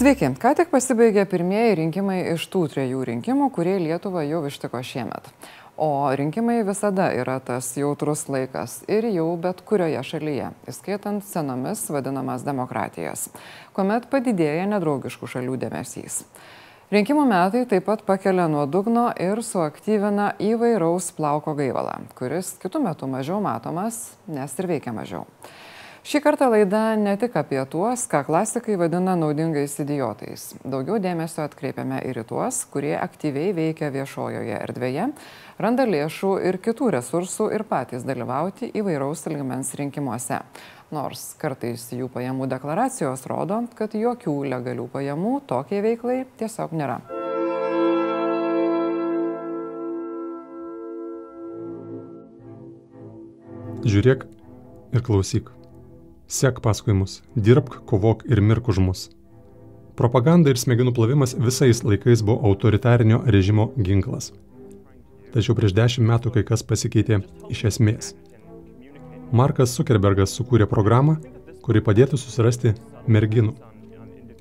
Sveiki, ką tik pasibaigė pirmieji rinkimai iš tų trejų rinkimų, kurie Lietuvą jau ištiko šiemet. O rinkimai visada yra tas jautrus laikas ir jau bet kurioje šalyje, įskaitant senomis vadinamas demokratijas, kuomet padidėja nedraugiškų šalių dėmesys. Rinkimų metai taip pat pakelia nuo dugno ir suaktyvina įvairaus plauko gaivalą, kuris kitų metų mažiau matomas, nes ir veikia mažiau. Šį kartą laida ne tik apie tuos, ką klasikai vadina naudingais idiotais. Daugiau dėmesio atkreipiame ir į tuos, kurie aktyviai veikia viešojoje erdvėje, randa lėšų ir kitų resursų ir patys dalyvauti įvairaus lygmens rinkimuose. Nors kartais jų pajamų deklaracijos rodo, kad jokių legalių pajamų tokiai veiklai tiesiog nėra. Žiūrėk ir klausyk. Sek paskui mus, dirbk, kovok ir mirk už mus. Propaganda ir smegenų plovimas visais laikais buvo autoritarinio režimo ginklas. Tačiau prieš dešimt metų kai kas pasikeitė iš esmės. Markas Zuckerbergas sukūrė programą, kuri padėtų susirasti merginų.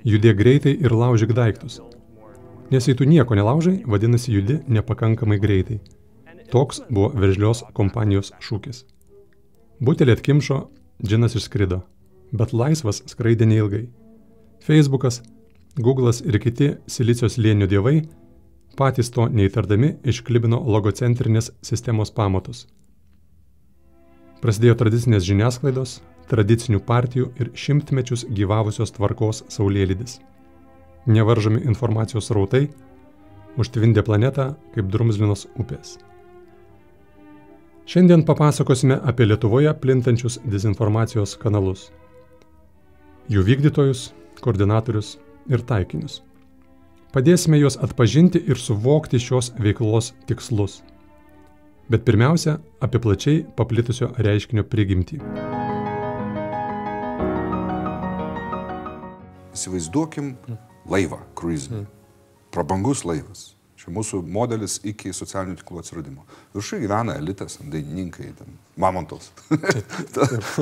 Judė greitai ir laužyk daiktus. Nes jei tu nieko nelaužai, vadinasi judi nepakankamai greitai. Toks buvo veržlios kompanijos šūkis. Butelį atkimšo Džinas išskrido, bet laisvas skraidė neilgai. Facebookas, Google'as ir kiti silicijos lėnių dievai patys to neįtardami išklibino logocentrinės sistemos pamatus. Prasidėjo tradicinės žiniasklaidos, tradicinių partijų ir šimtmečius gyvavusios tvarkos saulėlydis. Nevaržomi informacijos rautai užtvindė planetą kaip drumzlinos upės. Šiandien papasakosime apie Lietuvoje plintančius dezinformacijos kanalus, jų vykdytojus, koordinatorius ir taikinius. Padėsime juos atpažinti ir suvokti šios veiklos tikslus. Bet pirmiausia, apie plačiai paplitusio reiškinio prigimtį. Įsivaizduokim laivą, kruizinį. Prabangus laivas Čia mūsų modelis iki socialinių tinklų atsiradimo. Viršai gyvena elitas, dainininkai, ten, mamontos.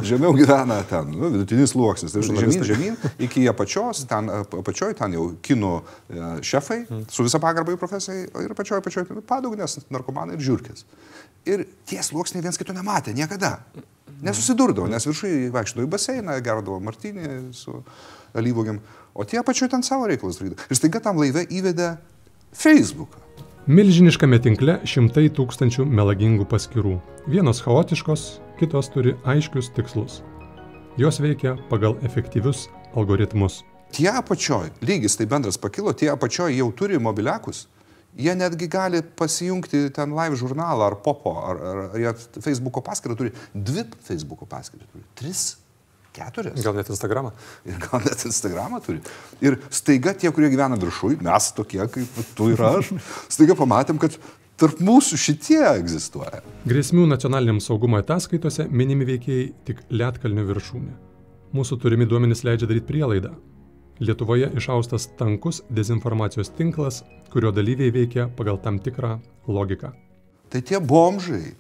Žemiau gyvena ten, nu, vidutinis sluoksnis. Tai žemyn, žemyn, iki apačios, ten apačioj, ten jau kinų e, šefai, su visa pagarba jų profesijai, ir apačioj, apačioj, padugnės, narkomanai ir žiūrkės. Ir tie sluoksniai viens kito nematė niekada. Nesusidurdavo, nes viršai vaikščiodavo į baseiną, gerdavo martinį su alyvogiam, o tie apačioj ten savo reikalus darydavo. Ir staiga tam laive įvedė Facebooką. Milžiniškame tinkle šimtai tūkstančių melagingų paskirų. Vienos chaotiškos, kitos turi aiškius tikslus. Jos veikia pagal efektyvius algoritmus. Tie apačioj, lygis tai bendras pakilo, tie apačioj jau turi mobiliakus. Jie netgi gali pasijungti ten live žurnalą ar popo, ar, ar, ar jie Facebook'o paskirtą turi, dvi Facebook'o paskirtą turi, tris Keturias. Gal net Instagramą. Ir gal net Instagramą turi. Ir staiga tie, kurie gyvena viršui, mes tokie kaip tu ir aš, staiga pamatėm, kad tarp mūsų šitie egzistuoja. Grėsmių nacionaliniam saugumo ataskaitose minimi veikėjai tik Lietkalnio viršūnė. Mūsų turimi duomenys leidžia daryti prielaidą. Lietuvoje išaustas tankus dezinformacijos tinklas, kurio dalyviai veikia pagal tam tikrą logiką. Tai tie bomžai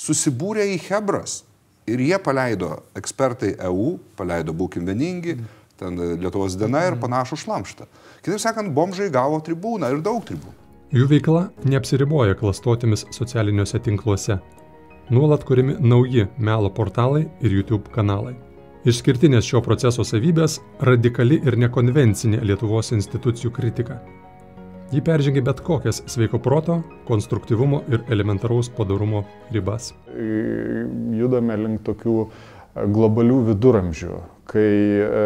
susibūrė į Hebras Ir jie paleido, ekspertai EU, paleido būkim vieningi, ten Lietuvos diena ir panašų šlamštą. Kitaip sakant, bomžai gavo tribūną ir daug tribūnų. Jų veikla neapsiriboja klastotėmis socialiniuose tinkluose. Nuolat kūrimi nauji melo portalai ir YouTube kanalai. Išskirtinės šio proceso savybės - radikali ir nekonvencinė Lietuvos institucijų kritika. Ji peržengia bet kokias sveiko proto, konstruktyvumo ir elementaraus padarumo ribas. Judame link tokių e, globalių viduramžių, kai e,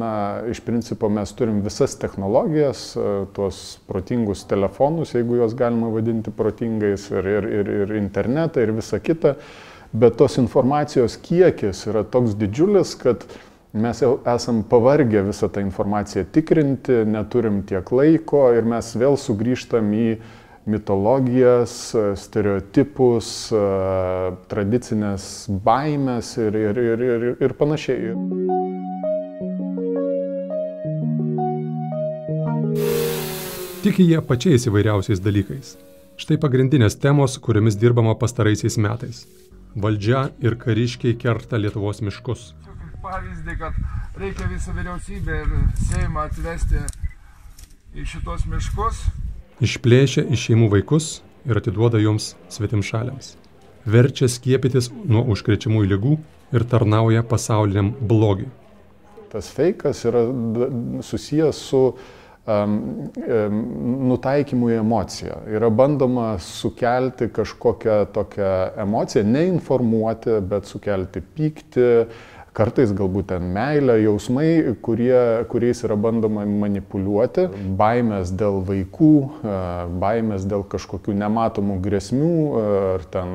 na, iš principo mes turim visas technologijas, e, tuos protingus telefonus, jeigu juos galima vadinti protingais, ir, ir, ir, ir internetą, ir visa kita, bet tos informacijos kiekis yra toks didžiulis, kad Mes jau esam pavargę visą tą informaciją tikrinti, neturim tiek laiko ir mes vėl sugrįžtam į mitologijas, stereotipus, tradicinės baimės ir, ir, ir, ir, ir panašiai. Tiki jie pačiais įvairiausiais dalykais. Štai pagrindinės temos, kuriomis dirbama pastaraisiais metais. Valdžia ir kariškiai kerta Lietuvos miškus pavyzdį, kad reikia visą vyriausybę ir Seimą atvesti į šitos miškus. Išplėšia iš šeimų vaikus ir atiduoda joms svetimšaliams. Verčia skiepytis nuo užkrečiamųjų lygų ir tarnauja pasauliniam blogiui. Tas feikas yra susijęs su um, um, nutaikymu į emociją. Yra bandoma sukelti kažkokią tokią emociją, neinformuoti, bet sukelti pyktį, kartais galbūt ten meilė, jausmai, kurie, kuriais yra bandoma manipuliuoti, baimės dėl vaikų, baimės dėl kažkokių nematomų grėsmių ar ten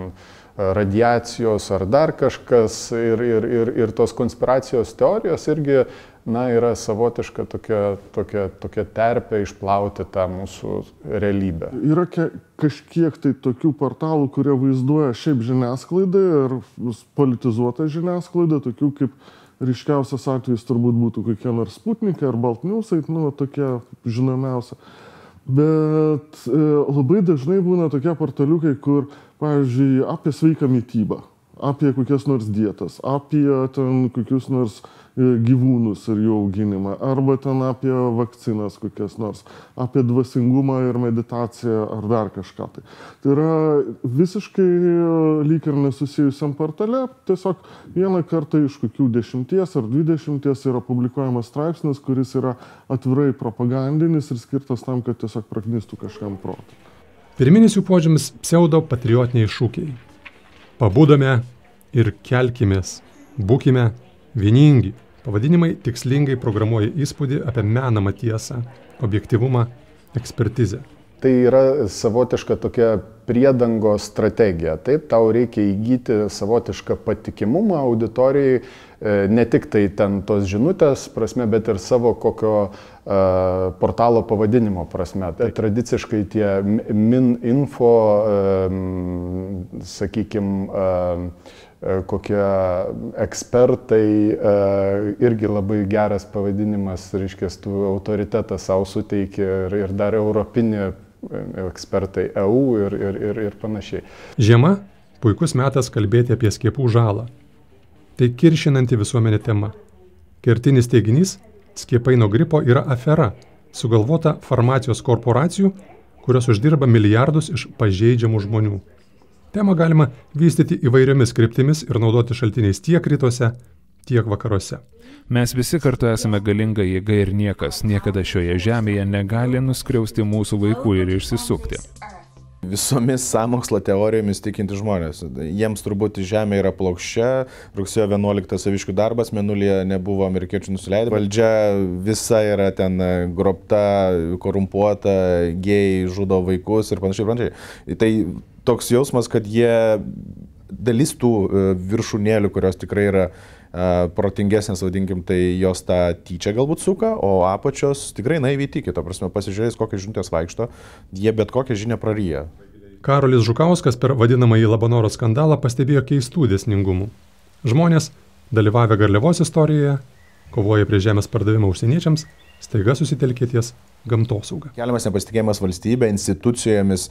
radiacijos ar dar kažkas. Ir, ir, ir, ir tos konspiracijos teorijos irgi na, yra savotiška tokia, tokia, tokia terpė išplauti tą mūsų realybę. Yra kažkiek tai tokių portalų, kurie vaizduoja šiaip žiniasklaidą ir politizuotą žiniasklaidą, tokių kaip ryškiausias atvejis turbūt būtų kokie nors Sputnikai ar Baltniusai, nu, tokie žinomiausia. Bet e, labai dažnai būna tokie portaliukai, kur pavyzdžiui, apie sveiką mytybą, apie kokias nors dietas, apie ten kokius nors e, gyvūnus ir jų auginimą, arba ten apie vakcinas kokias nors, apie dvasingumą ir meditaciją ar dar kažką. Tai, tai yra visiškai e, lyg ir nesusijusiam portale, tiesiog vieną kartą iš kokių dešimties ar dvidešimties yra publikuojamas straipsnis, kuris yra atvirai propagandinis ir skirtas tam, kad tiesiog praknistų kažkam protą. Pirminis jų požymis - pseudo patriotiniai šūkiai. Pabudome ir kelkimės, būkime vieningi. Pavadinimai tikslingai programuoja įspūdį apie menamą tiesą, objektivumą, ekspertizę. Tai yra savotiška tokia priedango strategija. Taip, tau reikia įgyti savotišką patikimumą auditorijai, ne tik tai ten tos žinutės prasme, bet ir savo kokio uh, portalo pavadinimo prasme. Tai tradiciškai tie min info, um, sakykime, kokie ekspertai, irgi labai geras pavadinimas, reiškia, tu autoritetą savo suteiki ir, ir dar europinį ekspertai EU ir, ir, ir, ir panašiai. Žiema - puikus metas kalbėti apie skiepų žalą. Tai kiršinanti visuomenė tema. Kertinis teiginys - skiepai nuo gripo yra afera, sugalvota farmacijos korporacijų, kurios uždirba milijardus iš pažeidžiamų žmonių. Temą galima vystyti įvairiomis kryptimis ir naudoti šaltiniais tiek rytuose, tiek vakaruose. Mes visi kartu esame galinga jėga ir niekas niekada šioje žemėje negali nuskriausti mūsų vaikų ir išsisukti. Visomis samokslo teorijomis tikinti žmonės. Jiems turbūt Žemė yra plokščia, rugsėjo 11 saviškių darbas, menulyje nebuvo amerikiečių nusileidę, valdžia visa yra ten grobta, korumpuota, gėjai žudo vaikus ir panašiai, panašiai. Tai toks jausmas, kad jie dalis tų e, viršūnėlių, kurios tikrai yra protingesnės, vadinkim, tai jos tą tyčia galbūt suka, o apačios tikrai naiviai tiki, to prasme, pasižiūrėjus, kokias žinutės vaikšto, jie bet kokią žinią praryja. Karolis Žukauskas per vadinamąjį Labanoro skandalą pastebėjo keistų dėsningumų. Žmonės, dalyvavę Garliavos istorijoje, kovoja prie žemės pardavimą užsieniečiams, staiga susitelkė ties gamtosauga. Keliamas nepasitikėjimas valstybė, institucijomis,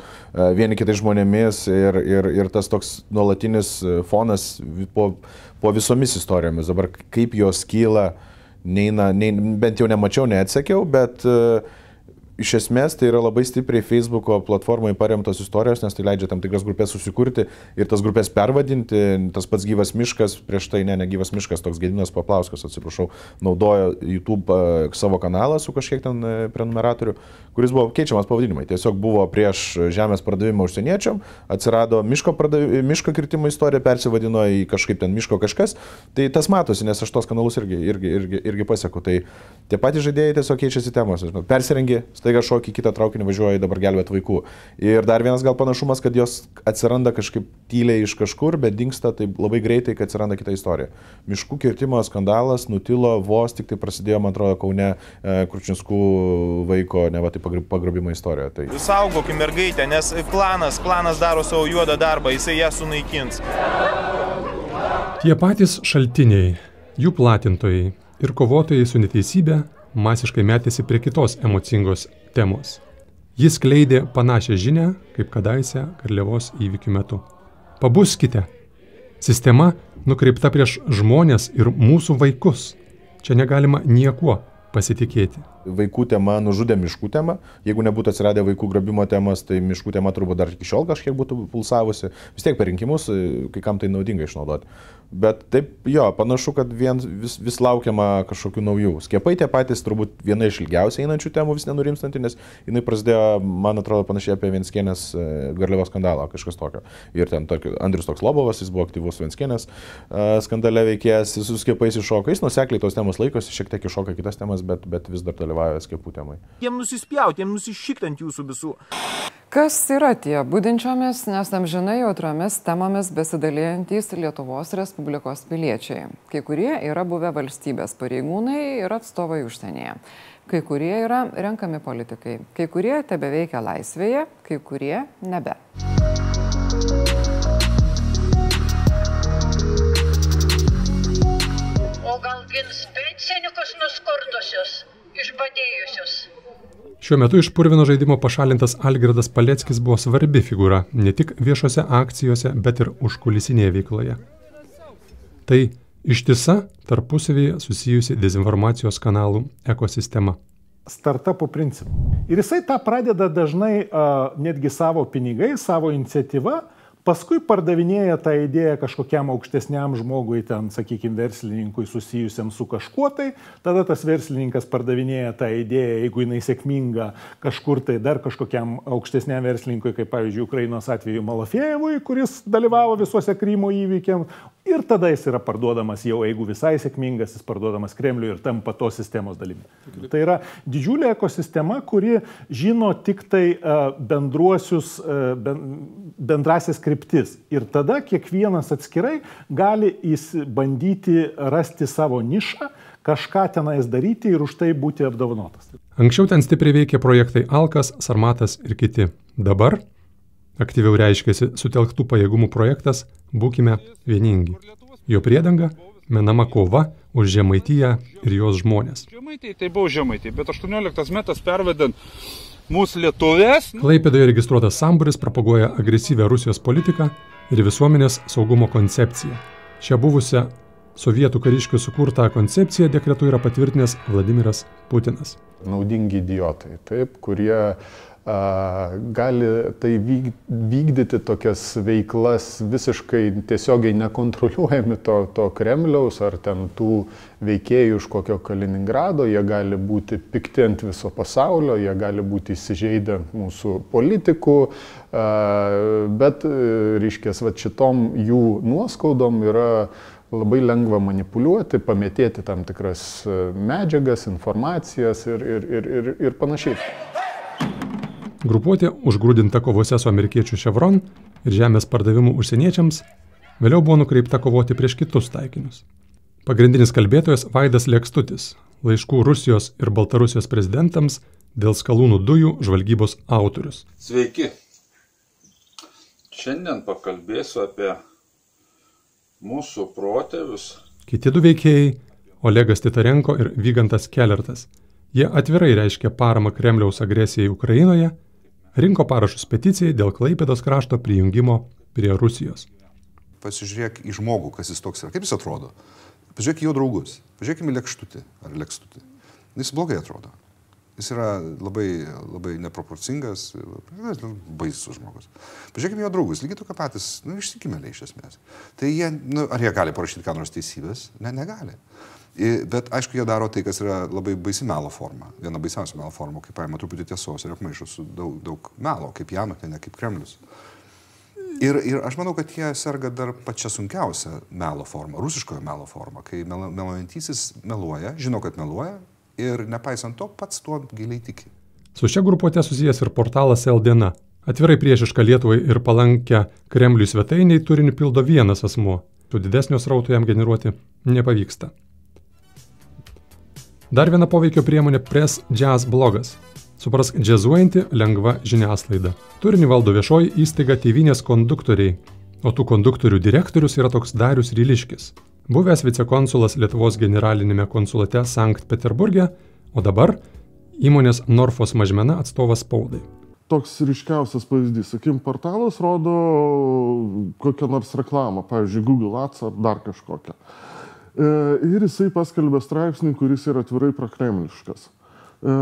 vieni kitais žmonėmis ir, ir, ir tas toks nuolatinis fonas po po visomis istorijomis. Dabar kaip jos kyla, neina, neina, bent jau nemačiau, neatsakiau, bet uh, iš esmės tai yra labai stipriai Facebook'o platformai paremtos istorijos, nes tai leidžia tam tikras grupės susikurti ir tas grupės pervadinti. Tas pats gyvas miškas, prieš tai ne, ne gyvas miškas, toks Gedinas Paplauskas, atsiprašau, naudojo YouTube e, savo kanalą su kažkiek ten e, prenumeratorių, kuris buvo keičiamas pavadinimai. Tiesiog buvo prieš žemės pardavimą užsieniečiam, atsirado miško, pardav... miško kirtimo istorija, persivadino į kažkaip ten miško kažkas. Tai tas matosi, nes aš tos kanalus irgi, irgi, irgi, irgi pasieku. Tai tie patys žaidėjai tiesiog keičiasi temos. Persirengi, staiga šokį kitą traukinį važiuoja dabar gelbėt vaikų. Ir dar vienas gal panašumas, kad jos atsiranda kažkaip tyliai iš kažkur, bet dinksta taip labai greitai, kad atsiranda kita istorija. Miškų kirtimo skandalas nutilo vos tik tai prasidėjo, man atrodo, Kaune e, Kručinskų vaiko, ne va tai pagrobimo istorija. Tai... Saugokim mergaitę, nes klanas, klanas daro savo juodą darbą, jisai ją sunaikins. Tie patys šaltiniai, jų platintojai ir kovotojai su neteisybė masiškai metėsi prie kitos emocingos temos. Jis kleidė panašią žinę, kaip kadaise Karliavos įvykių metu. Pabuskite. Sistema nukreipta prieš žmonės ir mūsų vaikus. Čia negalima niekuo pasitikėti. Vaikų tema nužudė miškų temą. Jeigu nebūtų atsiradę vaikų grobimo temas, tai miškų tema turbūt dar iki šiol kažkiek būtų pulsavusi. Vis tiek per rinkimus, kai kam tai naudinga išnaudoti. Bet taip, jo, panašu, kad vien, vis, vis laukiama kažkokių naujų. Skiepai tie patys turbūt viena iš ilgiausiai einančių temų vis nenurimstanti, nes jinai prasidėjo, man atrodo, panašiai apie Vienskienės e, garliavos skandalą, kažkas tokio. Ir ten tokio, Andrius toks Lobovas, jis buvo aktyvus Vienskienės uh, skandale veikėjas, su skiepais iššoka, jis nusekliai tos temos laikosi, šiek tiek iššoka kitas temas, bet, bet vis dar dalyvauja skiepų temai. Jiem nusispjauti, jiem nusišikti ant jūsų visų. Kas yra tie būdinčiomis, nes amžinai jautriomis temomis besidalėjantys Lietuvos Respublikos piliečiai? Kai kurie yra buvę valstybės pareigūnai ir atstovai užsienyje. Kai kurie yra renkami politikai. Kai kurie tebe veikia laisvėje, kai kurie nebe. O gal gins pensininkus nuskurdusius, išbadėjusius? Šiuo metu iš purvino žaidimo pašalintas Algirdas Paleckis buvo svarbi figūra ne tik viešose akcijose, bet ir užkulisinėje veikloje. Tai ištisa tarpusavėje susijusi dezinformacijos kanalų ekosistema startupo principu. Ir jisai tą pradeda dažnai uh, netgi savo pinigais, savo iniciatyva, paskui pardavinėja tą idėją kažkokiam aukštesniam žmogui, ten, sakykime, verslininkui susijusiam su kažkuo tai, tada tas verslininkas pardavinėja tą idėją, jeigu jinai sėkminga, kažkur tai dar kažkokiam aukštesniam verslininkui, kaip pavyzdžiui, Ukrainos atveju Malafėjevui, kuris dalyvavo visuose Krymo įvykiam, ir tada jis yra parduodamas jau, jeigu visai sėkmingas, jis parduodamas Kremliui ir tampa tos sistemos dalimi. Tai yra didžiulė ekosistema, kuri žino tik tai bendruosius, bendrasis kryptis. Ir tada kiekvienas atskirai gali bandyti rasti savo nišą, kažką tenais daryti ir už tai būti apdovanotas. Anksčiau ten stipriai veikė projektai Alkas, Sarmatas ir kiti. Dabar aktyviau reiškiasi sutelktų pajėgumų projektas Būkime vieningi. Jo priedanga - menama kova už Žemaitiją ir jos žmonės. Žemaitija tai buvo Žemaitija, bet 18 metas pervedant mūsų lietuvės. Klaipėdoje registruotas samburis propaguoja agresyvę Rusijos politiką ir visuomenės saugumo koncepciją. Šią buvusią sovietų kariškių sukurtą koncepciją dekretu yra patvirtinęs Vladimiras Putinas. Naudingi idiotai, taip, kurie gali tai vykdyti tokias veiklas visiškai tiesiogiai nekontroliuojami to, to Kremliaus ar ten tų veikėjų iš kokio Kaliningrado, jie gali būti pikti ant viso pasaulio, jie gali būti įsižeidę mūsų politikų, bet, reiškia, va šitom jų nuoskaudom yra labai lengva manipuliuoti, pamėtėti tam tikras medžiagas, informacijas ir, ir, ir, ir, ir panašiai. Grupuotė užgrūdinta kovose su amerikiečių Chevron ir žemės pardavimu užsieniečiams vėliau buvo nukreipta kovoti prieš kitus taikinius. Pagrindinis kalbėtojas Vaidas Lekstutis, laiškų Rusijos ir Baltarusijos prezidentams dėl skalūnų dujų žvalgybos autorius. Sveiki. Šiandien pakalbėsiu apie mūsų protėvius. Kiti du veikėjai - Olegas Titarenko ir Vygantas Kellertas. Jie atvirai reiškia paramą Kremliaus agresijai Ukrainoje rinko parašus peticijai dėl Klaipėdos krašto prijungimo prie Rusijos. Pasižiūrėk į žmogų, kas jis toks yra, kaip jis atrodo. Pažiūrėk į jo draugus, pažiūrėk į lėkštutį ar lėkštutį. Jis blogai atrodo. Jis yra labai, labai neproporcingas, baisus žmogus. Pažiūrėkime jo draugus, lygiai tokie patys, nu, išsikimėliai iš esmės. Tai jie, nu, ar jie gali parašyti ką nors teisybės? Ne, negali. Bet aišku, jie daro tai, kas yra labai baisi melo forma. Viena baisiausia melo forma, kai paima truputį tiesos ir apmaišo su daug, daug melo, kaip Janutė, ne kaip Kremlius. Ir, ir aš manau, kad jie serga dar pačią sunkiausią melo formą, rusiškojo melo formą, kai mel, meluojantysis meluoja, žino, kad meluoja ir nepaisant to pats tuo giliai tiki. Su šia grupuote susijęs ir portalas Eldena. Atvirai priešišką Lietuvai ir palankę Kremliui svetainiai turinį pildo vienas asmuo. Tų didesnio srauto jam generuoti nepavyksta. Dar viena poveikio priemonė Press Jazz blogas. Suprask, džiazuojanti lengva žiniasklaida. Turinį valdo viešoji įstaiga Tevinės konduktoriai, o tų konduktorių direktorius yra toks Darius Ryliškis. Buvęs vicekonsulas Lietuvos generalinėme konsulate Sankt Peterburgė, o dabar įmonės Norfos mažmena atstovas spaudai. toks ryškiausias pavyzdys. Sakim, portalas rodo kokią nors reklamą, pavyzdžiui, Google Ads ar dar kažkokią. E, ir jisai paskelbė straipsnį, kuris yra atvirai prakremliškas. E,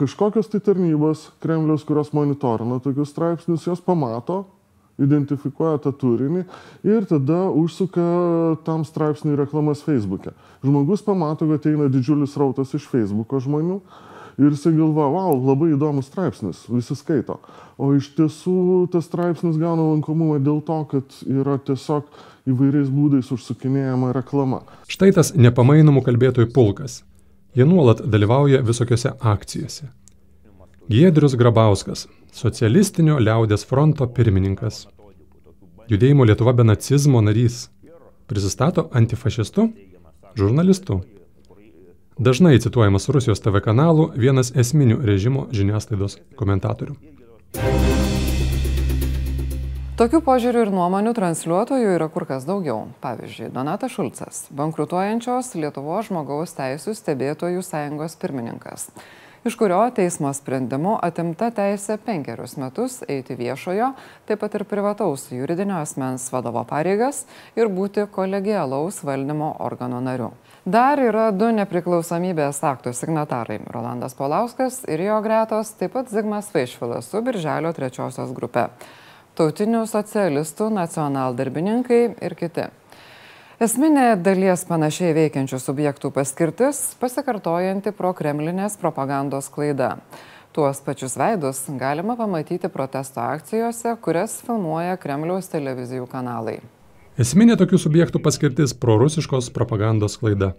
kažkokios tai tarnybos Kremliaus, kurios monitorina tokius straipsnius, jos pamato, identifikuoja tą turinį ir tada užsuka tam straipsniui reklamas Facebook'e. Žmogus pamato, kad eina didžiulis rautas iš Facebook'o žmonių ir jisai galvoja, wow, labai įdomus straipsnis, visi skaito. O iš tiesų tas straipsnis gauna lankomumą dėl to, kad yra tiesiog įvairiais būdais užsukinėjama reklama. Štai tas nepamainomų kalbėtojų pulkas. Jie nuolat dalyvauja visokiose akcijose. Giedrius Grabauskas, socialistinio liaudės fronto pirmininkas, judėjimo Lietuva be nacizmo narys, prisistato antifašistu, žurnalistu. Dažnai cituojamas Rusijos TV kanalų vienas esminių režimo žiniasklaidos komentatorių. Tokių požiūrių ir nuomonių transliuotojų yra kur kas daugiau. Pavyzdžiui, Donatas Šulcas, bankrutuojančios Lietuvos žmogaus teisų stebėtojų sąjungos pirmininkas iš kurio teismo sprendimu atimta teisė penkerius metus eiti viešojo, taip pat ir privataus juridinio asmens vadovo pareigas ir būti kolegialaus valdymo organo nariu. Dar yra du nepriklausomybės aktų signatarai - Rolandas Polauskas ir jo gretos, taip pat Zigmas Vaišvilas su Birželio trečiosios grupe - tautinių socialistų, nacionaldarbininkai ir kiti. Esminė dalies panašiai veikiančių subjektų paskirtis - pasikartojanti prokremlinės propagandos klaida. Tuos pačius veidus galima pamatyti protesto akcijose, kurias filmuoja Kremliaus televizijų kanalai. Esminė tokių subjektų paskirtis - prorusiškos propagandos klaida.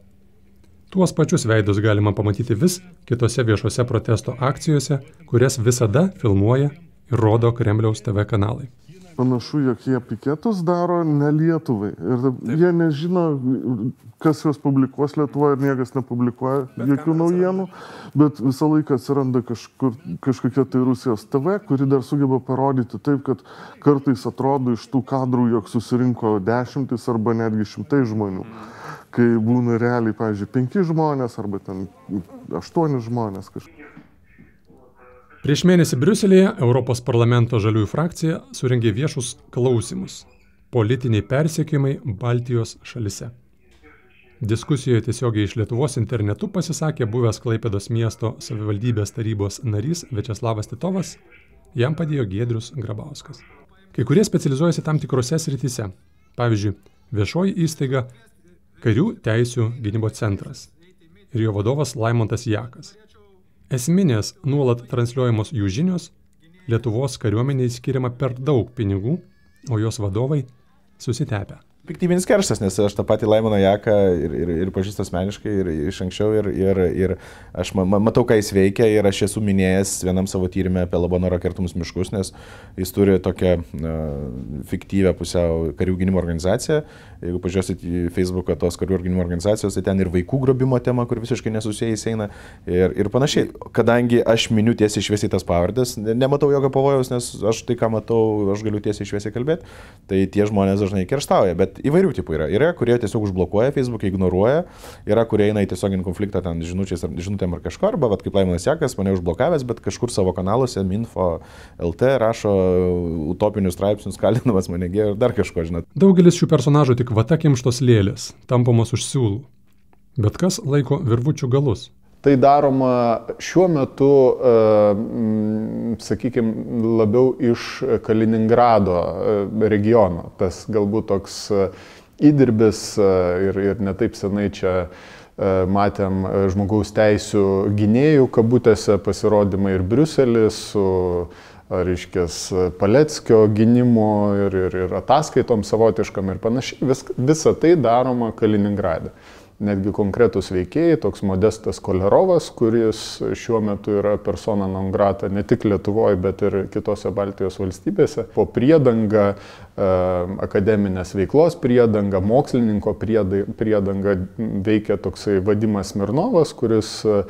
Tuos pačius veidus galima pamatyti vis kitose viešose protesto akcijose, kurias visada filmuoja ir rodo Kremliaus TV kanalai panašu, jog jie piketus daro ne Lietuvai. Ir Taip. jie nežino, kas juos publikuos Lietuvoje ir niekas nepublikuoja bet jokių naujienų, bet visą laiką atsiranda kažkur, kažkokia tai Rusijos TV, kuri dar sugeba parodyti taip, kad kartais atrodo iš tų kadrų, jog susirinko dešimtis arba netgi šimtai žmonių. Kai būna realiai, pavyzdžiui, penki žmonės arba ten aštuoni žmonės kažkaip. Prieš mėnesį Briuselėje Europos parlamento žaliųjų frakcija suringė viešus klausimus - politiniai persiekimai Baltijos šalise. Diskusijoje tiesiogiai iš Lietuvos internetu pasisakė buvęs Klaipėdos miesto savivaldybės tarybos narys Večeslavas Titovas, jam padėjo Giedrius Grabauskas. Kai kurie specializuojasi tam tikrose srityse. Pavyzdžiui, viešoji įstaiga Karių teisių gynybo centras ir jo vadovas Laimontas Jakas. Esminės nuolat transliuojamos jų žinios Lietuvos kariuomeniai skiriama per daug pinigų, o jos vadovai susitepę piktybinis kerštas, nes aš tą patį Laimoną Jaką ir, ir, ir pažįstu asmeniškai ir iš anksčiau ir, ir, ir aš ma, matau, ką jis veikia ir aš esu minėjęs vienam savo tyrimę apie Labanoro kertumus miškus, nes jis turi tokią uh, fiktyvę pusiau karių gynimo organizaciją. Jeigu pažiūrėsit į Facebooką tos karių gynimo organizacijos, tai ten ir vaikų grobimo tema, kur visiškai nesusijęs eina ir, ir panašiai. Kadangi aš miniu tiesiai išviesiai tas pavardės, nematau jokio pavojaus, nes aš tai, ką matau, aš galiu tiesiai išviesiai kalbėti, tai tie žmonės dažnai kerštauja. Bet įvairių tipų yra. Yra, kurie tiesiog užblokuoja Facebook, ignoruoja, yra, kurie eina į tiesioginį konfliktą ten žinučiais ar žinutėm ar kažko, arba, vat, kaip Laimonas Jekas, mane užblokavęs, bet kažkur savo kanaluose, Minfo LT rašo utopinius straipsnius, kalinamas mane ir dar kažko, žinot. Daugelis šių personažų tik vatakimštos lėlės, tampamos už siūlų. Bet kas laiko virvučių galus? Tai daroma šiuo metu, e, sakykime, labiau iš Kaliningrado e, regiono. Tas galbūt toks e, įdirbis ir, ir netaip senai čia matėm žmogaus teisų gynėjų kabutėse pasirodymą ir Briuselis su reiškės, Paleckio gynimu ir, ir, ir ataskaitom savotiškam ir panašiai. Vis, visa tai daroma Kaliningrade netgi konkretus veikėjai, toks Modestas Kolerovas, kuris šiuo metu yra persona non grata ne tik Lietuvoje, bet ir kitose Baltijos valstybėse. Po priedanga, e, akademinės veiklos priedanga, mokslininko priedanga veikia toksai Vadimas Mirnovas, kuris e,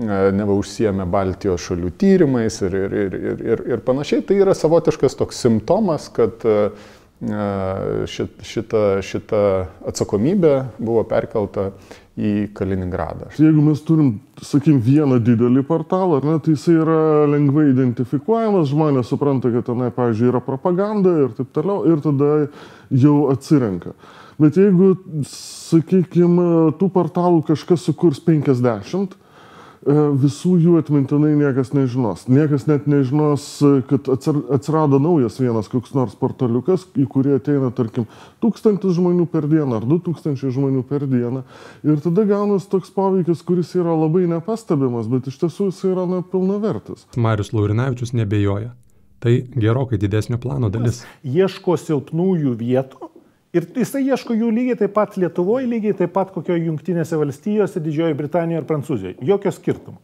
neva užsiemė Baltijos šalių tyrimais ir, ir, ir, ir, ir panašiai. Tai yra savotiškas toks simptomas, kad uh, šita, šita atsakomybė buvo perkelta į Kaliningradą. Jeigu mes turim, sakykim, vieną didelį portalą, ne, tai jisai yra lengvai identifikuojamas, žmonės supranta, kad tenai, pavyzdžiui, yra propaganda ir taip toliau, ir tada jau atsirenka. Bet jeigu, sakykime, tų portalų kažkas sukurs 50, e, visų jų atmintinai niekas nežinos. Niekas net nežinos, kad atsirado naujas vienas koks nors portaliukas, į kurį ateina, tarkim, tūkstantis žmonių per dieną ar du tūkstančiai žmonių per dieną. Ir tada gaunas toks poveikis, kuris yra labai nepastebimas, bet iš tiesų jis yra nepilnavertis. Marius Laurinavičius nebejoja. Tai gerokai didesnio plano dalis. Ieško silpnųjų vietų Ir jisai ieško jų lygiai taip pat Lietuvoje, lygiai taip pat kokioje Junktinėse valstijose, Didžiojoje Britanijoje ir Prancūzijoje. Jokio skirtumo.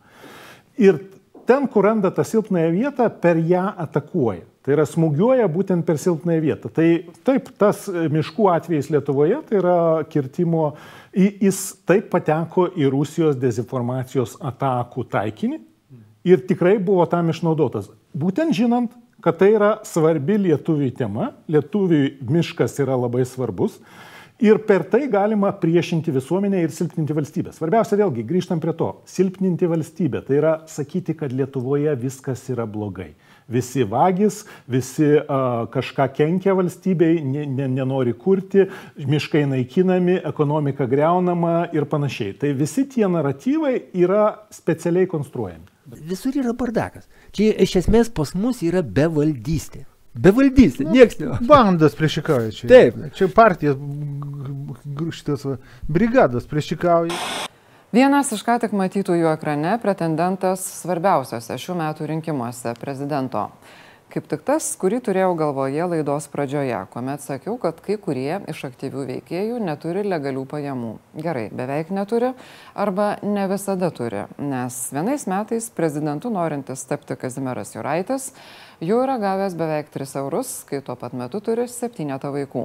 Ir ten, kur randa tą silpnąją vietą, per ją atakuoja. Tai yra smūgiuoja būtent per silpnąją vietą. Tai taip, tas miškų atvejais Lietuvoje, tai yra kirtimo, jis taip pateko į Rusijos dezinformacijos atakų taikinį ir tikrai buvo tam išnaudotas. Būtent žinant, kad tai yra svarbi lietuviui tema, lietuviui miškas yra labai svarbus ir per tai galima priešinti visuomenę ir silpninti valstybę. Svarbiausia vėlgi, grįžtam prie to, silpninti valstybę, tai yra sakyti, kad Lietuvoje viskas yra blogai. Visi vagis, visi uh, kažką kenkia valstybei, ne, ne, nenori kurti, miškai naikinami, ekonomika greunama ir panašiai. Tai visi tie naratyvai yra specialiai konstruojami. Visur yra bardakas. Čia iš esmės pas mus yra bevaldystė. Bevaldystė, nu, nieks ne. Bandas priešikauja čia. Taip. Čia partijas, šitas brigadas priešikauja. Vienas iš ką tik matytųjų ekrane pretendentas svarbiausiose šių metų rinkimuose - prezidento. Kaip tik tas, kurį turėjau galvoje laidos pradžioje, kuomet sakiau, kad kai kurie iš aktyvių veikėjų neturi legalių pajamų. Gerai, beveik neturi arba ne visada turi, nes vienais metais prezidentu norintis tapti Kazimieras Juraitis jau yra gavęs beveik 3 eurus, kai tuo pat metu turi 7 vaikų.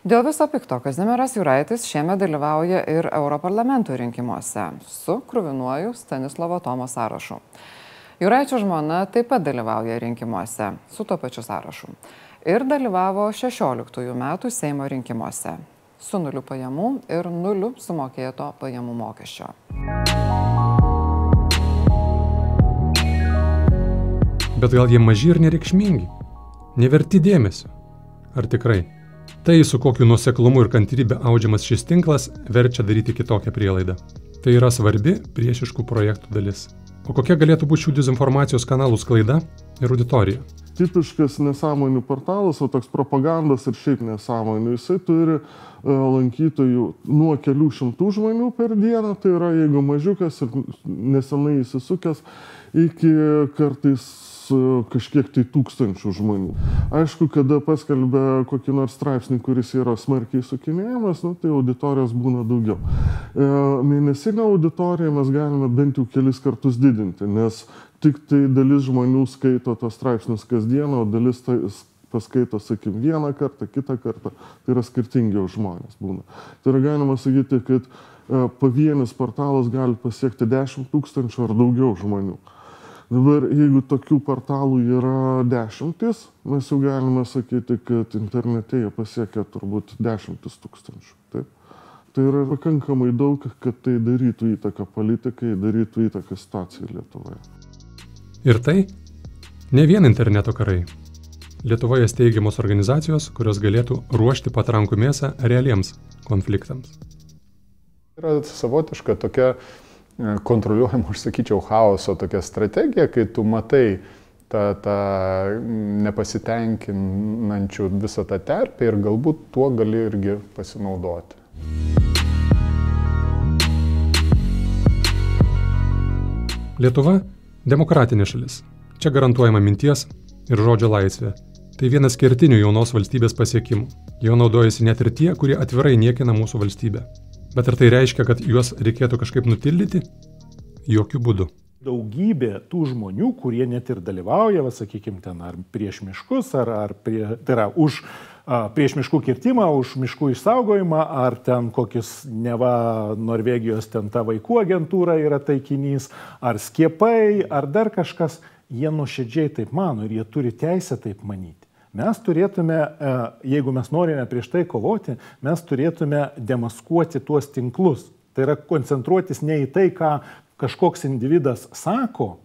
Dėl viso pikto Kazimieras Juraitis šiemet dalyvauja ir Europarlamento rinkimuose su kruvinuoju Stanislavo Tomo sąrašu. Juraičio žmona taip pat dalyvauja rinkimuose su tuo pačiu sąrašu. Ir dalyvavo 16 metų Seimo rinkimuose su nuliu pajamų ir nuliu sumokėto pajamų mokesčio. Bet gal jie maži ir nereikšmingi? Neverti dėmesio? Ar tikrai? Tai, su kokiu nuseklumu ir kantrybė audžiamas šis tinklas, verčia daryti kitokią prielaidą. Tai yra svarbi priešiškų projektų dalis. O kokia galėtų būti šių dezinformacijos kanalų sklaida ir auditorija? Tipiškas nesąmonių portalas, o toks propagandos ir šiaip nesąmonių, jisai turi uh, lankytojų nuo kelių šimtų žmonių per dieną, tai yra jeigu mažiukas ir nesenai įsisukęs, iki kartais kažkiek tai tūkstančių žmonių. Aišku, kada paskelbia kokį nors straipsnį, kuris yra smarkiai sukinėjamas, nu, tai auditorijos būna daugiau. E, mėnesinę auditoriją mes galime bent jau kelis kartus didinti, nes tik tai dalis žmonių skaito tos straipsnius kasdieną, o dalis tai paskaito, sakykim, vieną kartą, kitą kartą. Tai yra skirtingiau žmonės būna. Tai yra galima sakyti, kad e, pavienis portalas gali pasiekti 10 tūkstančių ar daugiau žmonių. Dabar, jeigu tokių portalų yra dešimtis, mes jau galime sakyti, kad internete jie pasiekia turbūt dešimtis tūkstančių. Taip? Tai yra pakankamai daug, kad tai darytų įtaką politikai, darytų įtaką situacijai Lietuvoje. Ir tai ne vien interneto karai. Lietuvoje steigiamos organizacijos, kurios galėtų ruošti patrankų mėsą realiems konfliktams. Yra savotiška tokia kontroliuojama, aš sakyčiau, chaoso tokia strategija, kai tu matai tą, tą nepasitenkinančių visą tą terpę ir galbūt tuo gali irgi pasinaudoti. Lietuva - demokratinė šalis. Čia garantuojama minties ir žodžio laisvė. Tai vienas kertinių jaunos valstybės pasiekimų. Jo naudojasi net ir tie, kurie atvirai niekina mūsų valstybę. Bet ar tai reiškia, kad juos reikėtų kažkaip nutildyti? Jokių būdų. Daugybė tų žmonių, kurie net ir dalyvauja, va, sakykime, ten ar prieš miškus, ar, ar prie, tai yra už a, prieš miškų kirtimą, už miškų išsaugojimą, ar ten kokius neva Norvegijos ten ta vaikų agentūra yra taikinys, ar skiepai, ar dar kažkas, jie nuoširdžiai taip mano ir jie turi teisę taip manyti. Mes turėtume, jeigu mes norime prieš tai kovoti, mes turėtume demaskuoti tuos tinklus, Tai yra koncentruotis ne į tai, ką kažkoks individas sako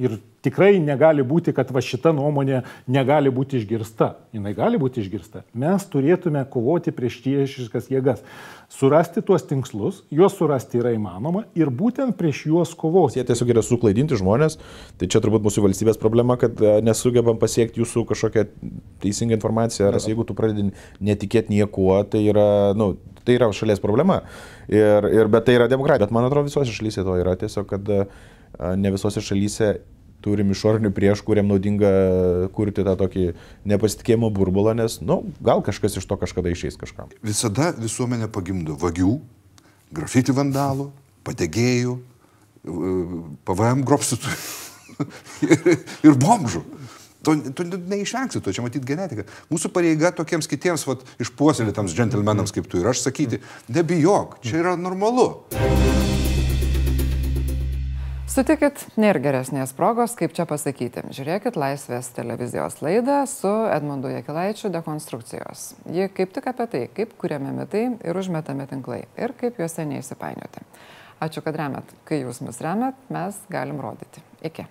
ir tikrai negali būti, kad va šita nuomonė negali būti išgirsta. Jis gali būti išgirsta. Mes turėtume kovoti prieš priešiškas jėgas. Surasti tuos tinkslus, juos surasti yra įmanoma ir būtent prieš juos kovoti. Jie tiesiog yra suklaidinti žmonės, tai čia turbūt mūsų valstybės problema, kad e, nesugebam pasiekti jūsų kažkokią teisingą informaciją, ar jeigu tu pradedi netikėti niekuo, tai yra, nu, tai yra šalies problema. Ir, ir, bet tai yra demokratija. Bet man atrodo visose šalyse to yra tiesiog, kad e, ne visose šalyse turim išorinių prieš, kuriam naudinga kurti tą tokį nepasitikėjimo burbulą, nes, na, nu, gal kažkas iš to kažkada išeis kažkam. Visada visuomenė pagimdo vagių, grafiti vandalų, padegėjų, PVM grobstytų ir, ir bombžų. To, to neišvengsi, to čia matyti genetika. Mūsų pareiga tokiems kitiems vat, išpuoselėtams džentelmenams kaip tu ir aš sakyti, nebijok, čia yra normalu. Sutikit, nėra geresnės progos, kaip čia pasakyti. Žiūrėkit Laisvės televizijos laidą su Edmundu Jekilaičiu dekonstrukcijos. Ji kaip tik apie tai, kaip kuriami mitai ir užmetami tinklai ir kaip juose neįsipainioti. Ačiū, kad remet. Kai jūs mus remet, mes galim rodyti. Iki.